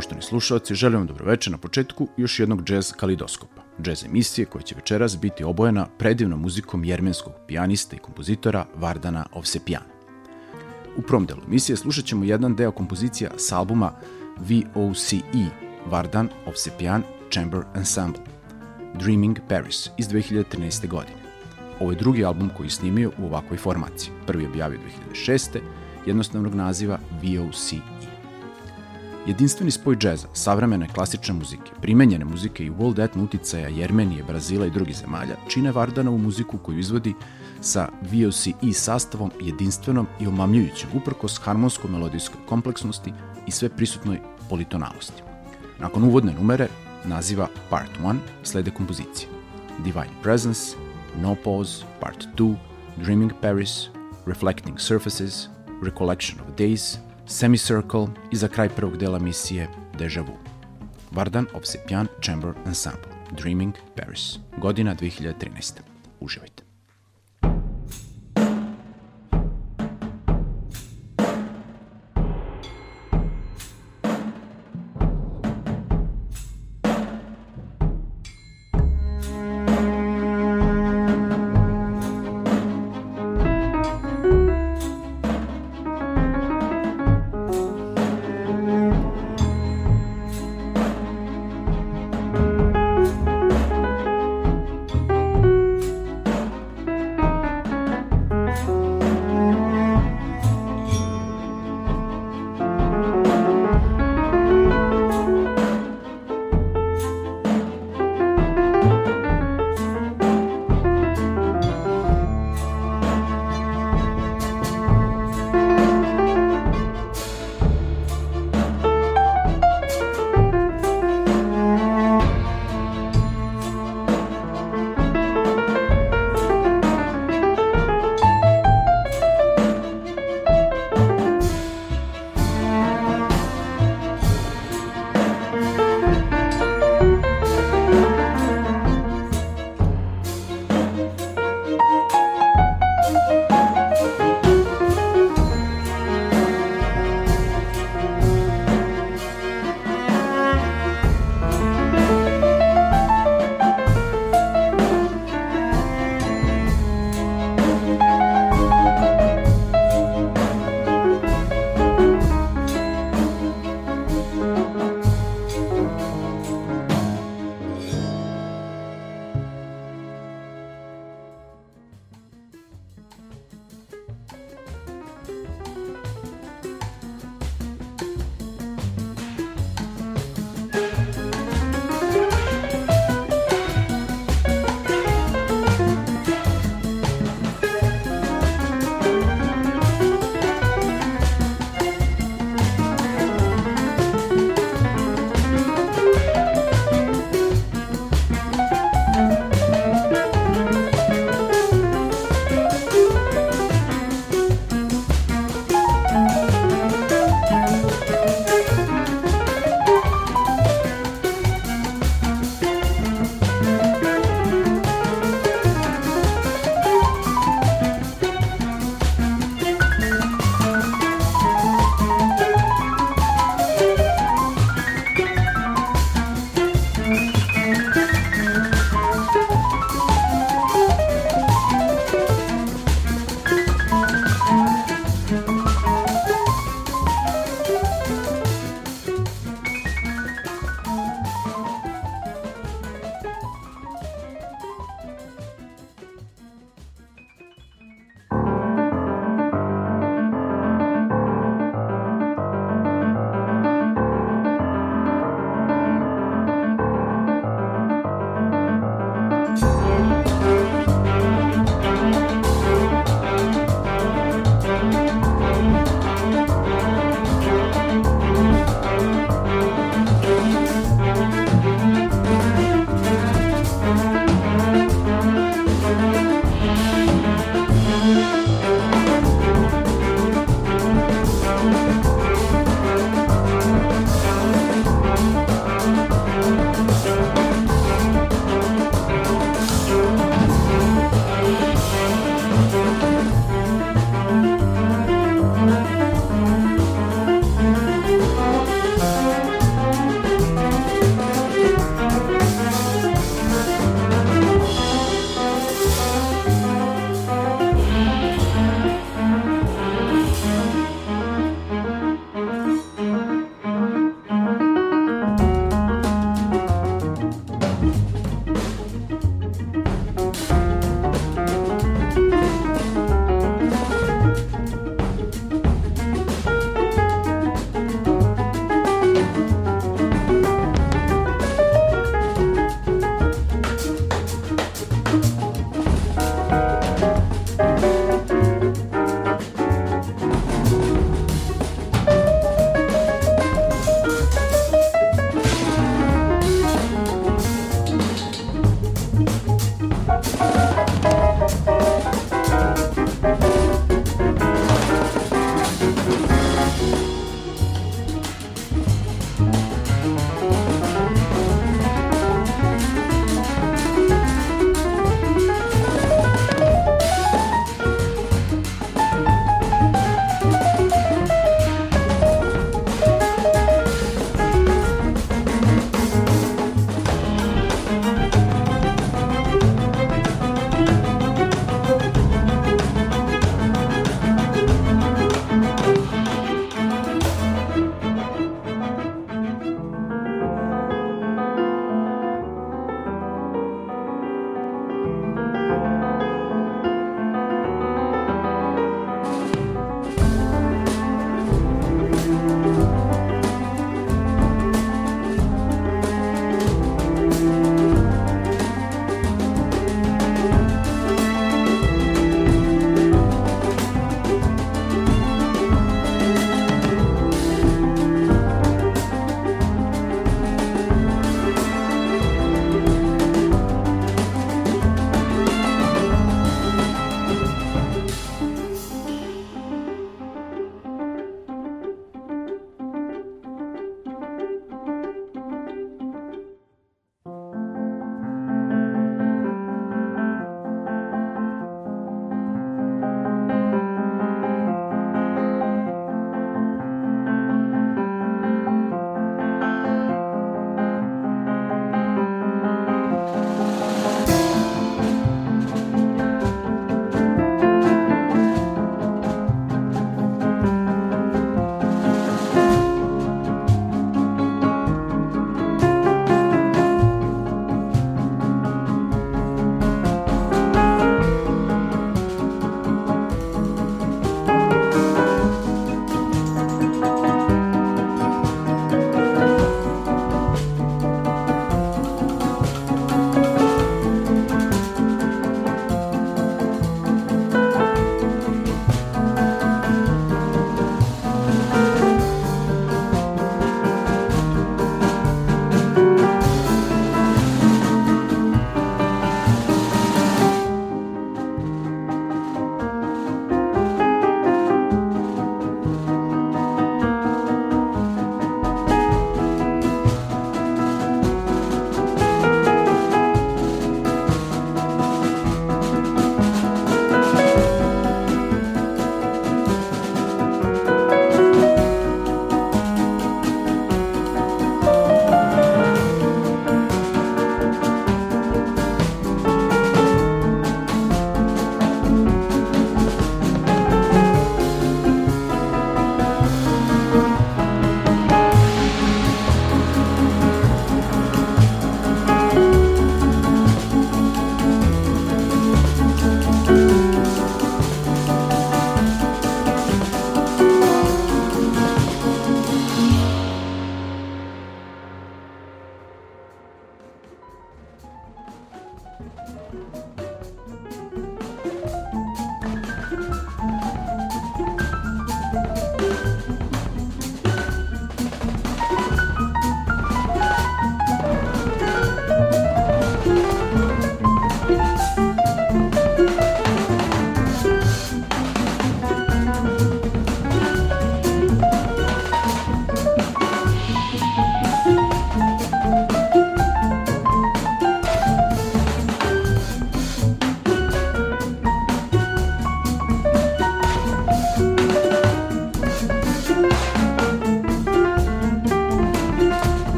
Poštovani slušalci, želim vam dobroveče na početku još jednog jazz kalidoskopa. džez emisije koja će večeras biti obojena predivnom muzikom jermenskog pijanista i kompozitora Vardana Ovsepjana. U prvom delu emisije slušat ćemo jedan deo kompozicija s albuma VOCE Vardan Ovsepjan Chamber Ensemble Dreaming Paris iz 2013. godine. Ovo je drugi album koji je snimio u ovakvoj formaciji. Prvi je objavio 2006. jednostavnog naziva VOCE. Jedinstveni spoj džeza, savremene klasične muzike, primenjene muzike i world etno uticaja Jermenije, Brazila i drugih zemalja čine Vardanovu muziku koju izvodi sa VOCE sastavom jedinstvenom i omamljujućem uprkos harmonsko-melodijskoj kompleksnosti i sve prisutnoj politonalnosti. Nakon uvodne numere, naziva Part 1, slede kompozicije. Divine Presence, No Pause, Part 2, Dreaming Paris, Reflecting Surfaces, Recollection of Days, Semicircle i za kraj prvog dela misije Deja Vu. Vardan Ovsepjan Chamber Ensemble, Dreaming Paris, godina 2013. Uživajte.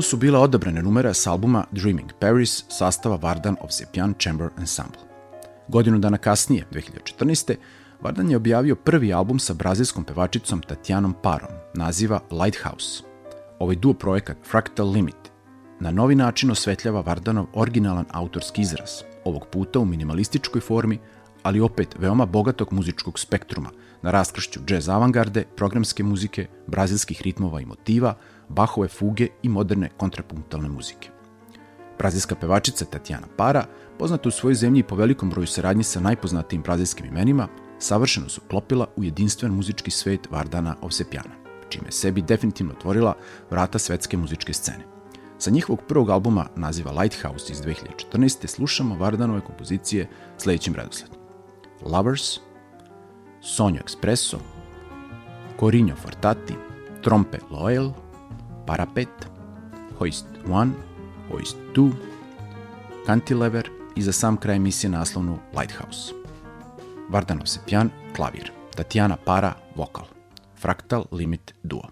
Ovo su bile odabrane numere s albuma Dreaming Paris sastava Vardan of Sepian Chamber Ensemble. Godinu dana kasnije, 2014. Vardan je objavio prvi album sa brazilskom pevačicom Tatjanom Parom, naziva Lighthouse. Ovaj duo projekat Fractal Limit na novi način osvetljava Vardanov originalan autorski izraz, ovog puta u minimalističkoj formi, ali opet veoma bogatog muzičkog spektruma, na raskršću džez avangarde, programske muzike, brazilskih ritmova i motiva, Bahove fuge i moderne kontrapunktalne muzike. Brazilska pevačica Tatjana Para, poznata u svojoj zemlji po velikom broju saradnji sa najpoznatijim brazilskim imenima, savršeno su klopila u jedinstven muzički svet Vardana Ovsepjana, čime sebi definitivno otvorila vrata svetske muzičke scene. Sa njihovog prvog albuma naziva Lighthouse iz 2014. slušamo Vardanove kompozicije sledećim redosledom. Lovers, Sonio Espresso, Corinho Fortati, Trompe Loyal, Parapet, Hoist 1, Hoist 2, Cantilever i za sam kraj emisije naslovnu Lighthouse. Vardanov Sepjan, klavir. Tatjana Para, vokal. Fractal Limit Duo.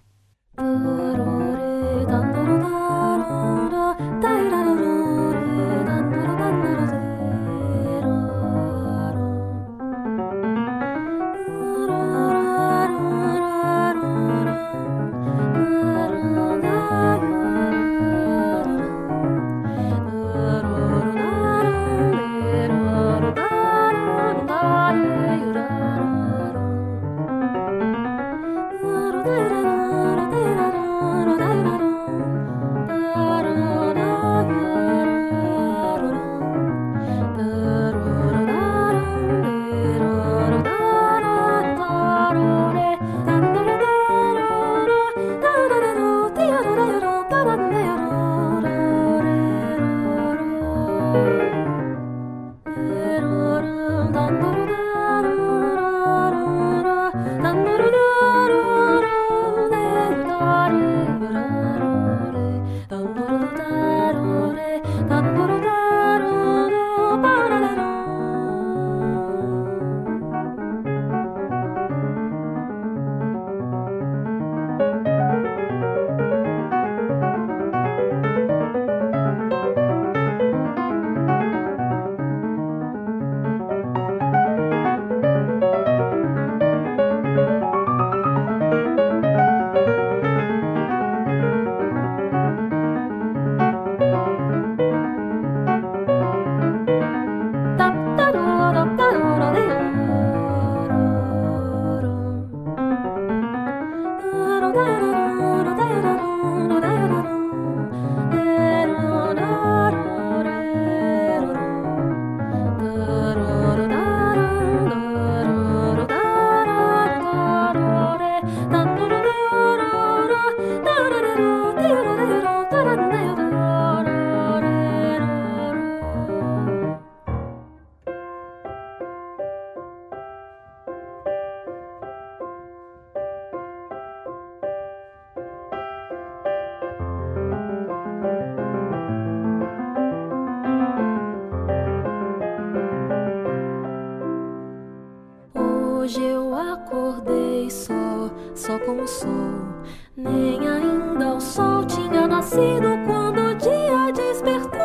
ensino quando o dia despertou,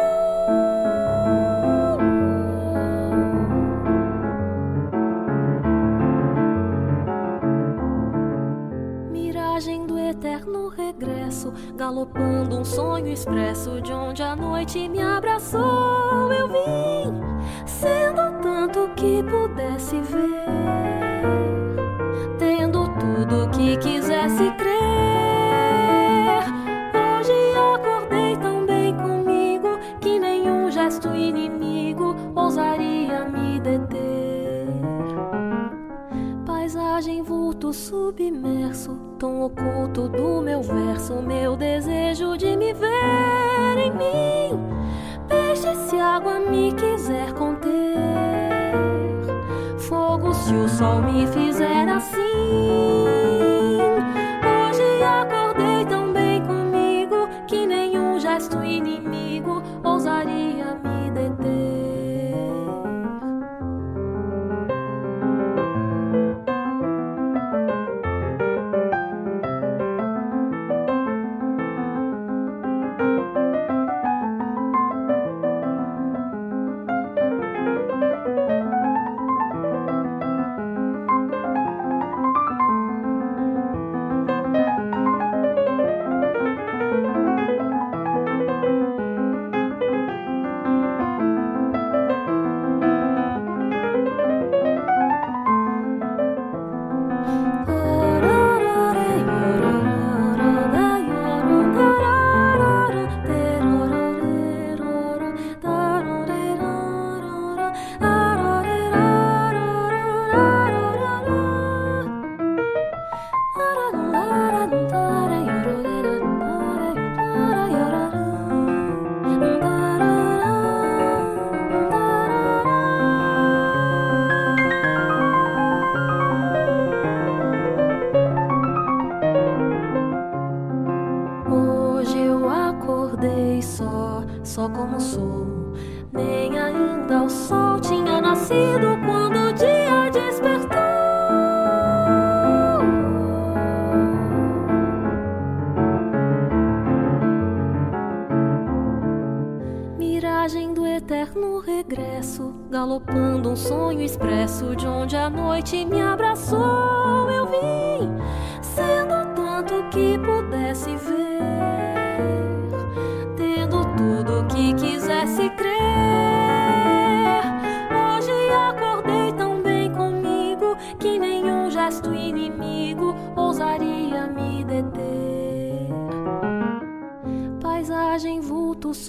Miragem do eterno regresso, galopando um sonho expresso de onde a noite me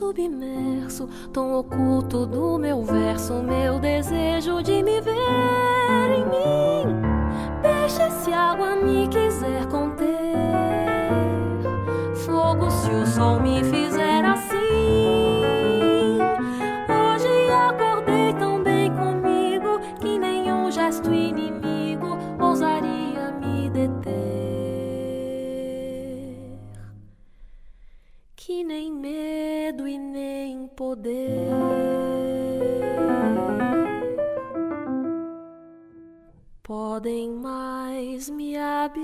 submerso, tão oculto do meu verso, meu desejo de me ver em mim. Deixa se água me quiser conter, fogo se o sol me fizer. podem mais me absorver.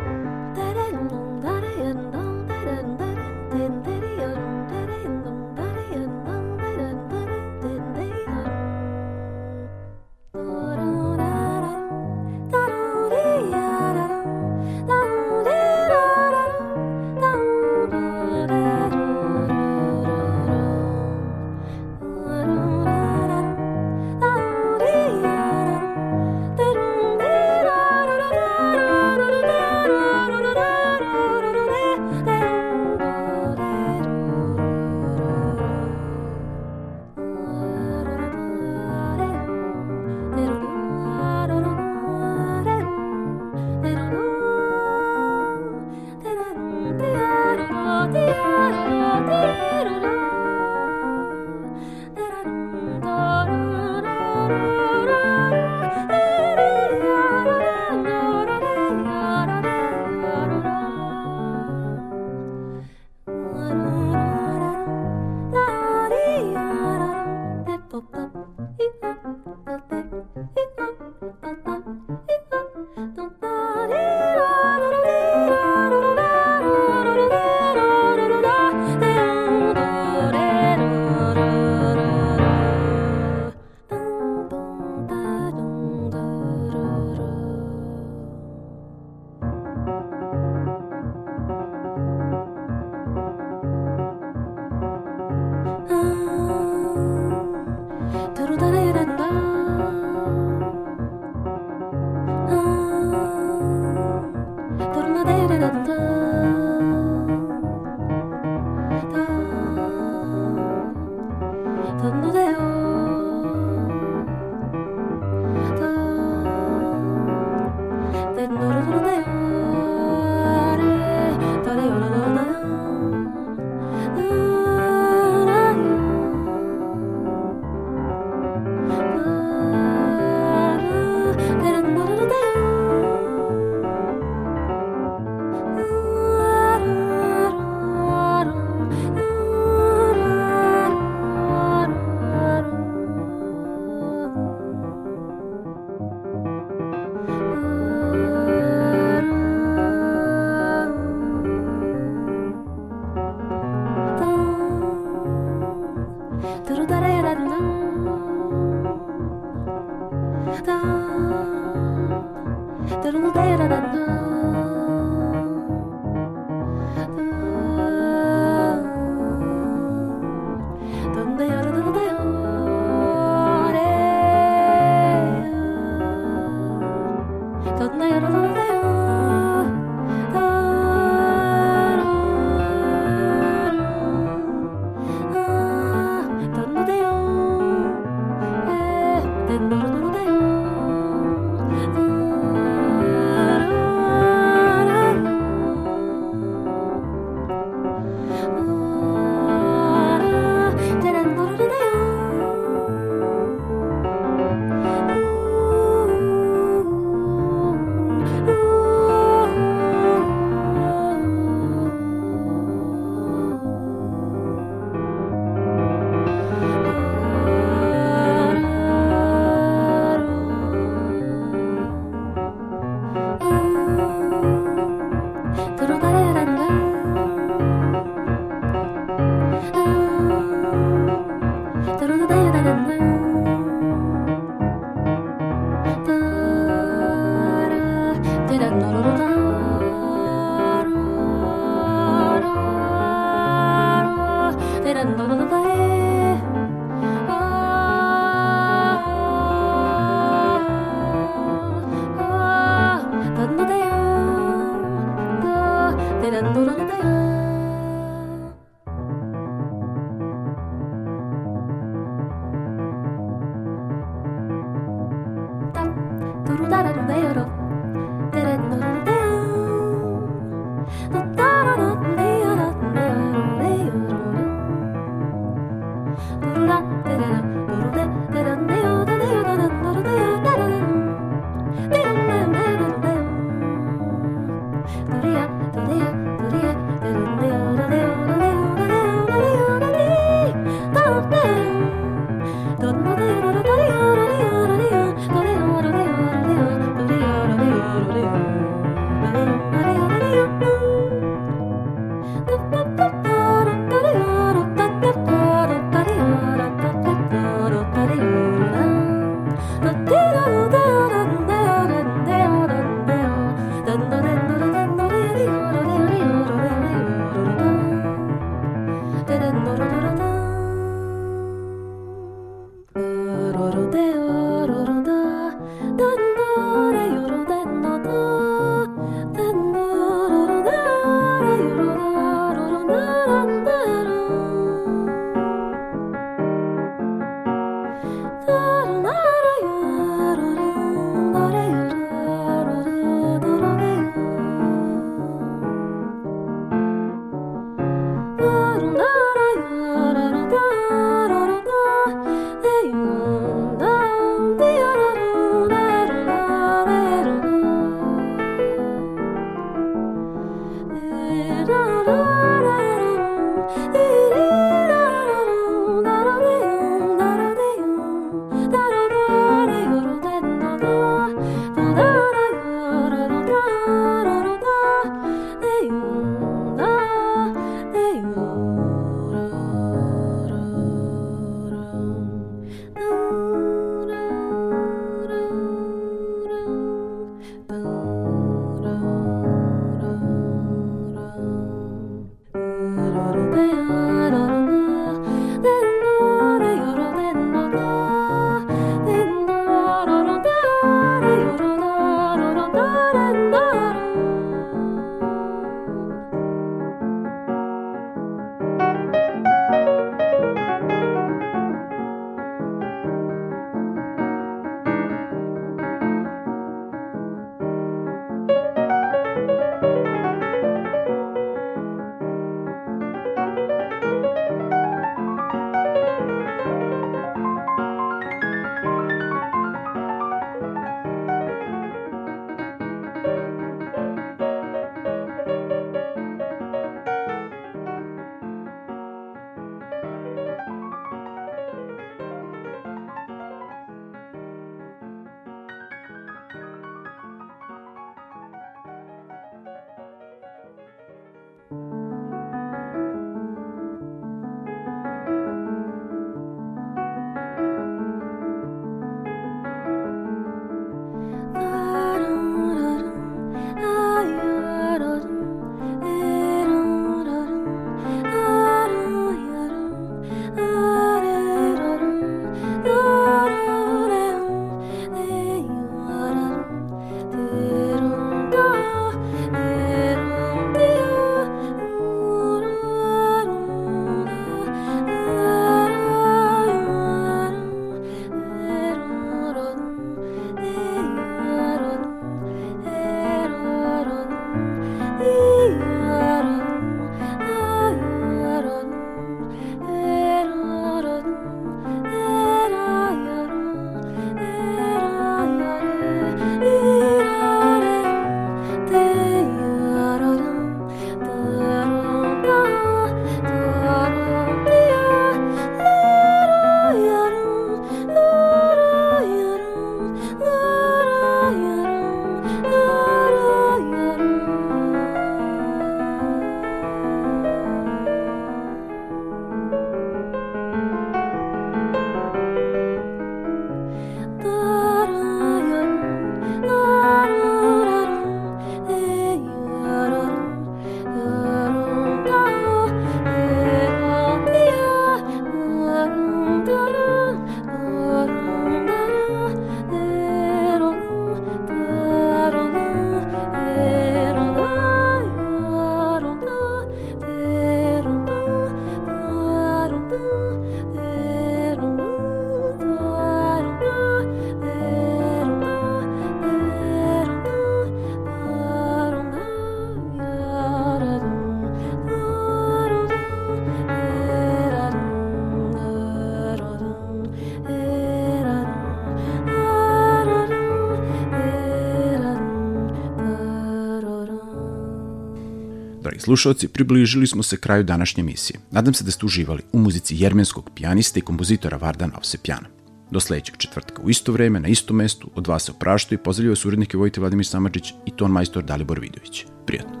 Slušalci, približili smo se kraju današnje emisije. Nadam se da ste uživali u muzici jermenskog pijanista i kompozitora Vardana Avsepjana. Do sledećeg četvrtka u isto vreme, na istom mestu, od vas se opraštaju i pozdravljaju vas urednike Vojte Vladimir Samadžić i ton majstor Dalibor Vidović. Prijatno.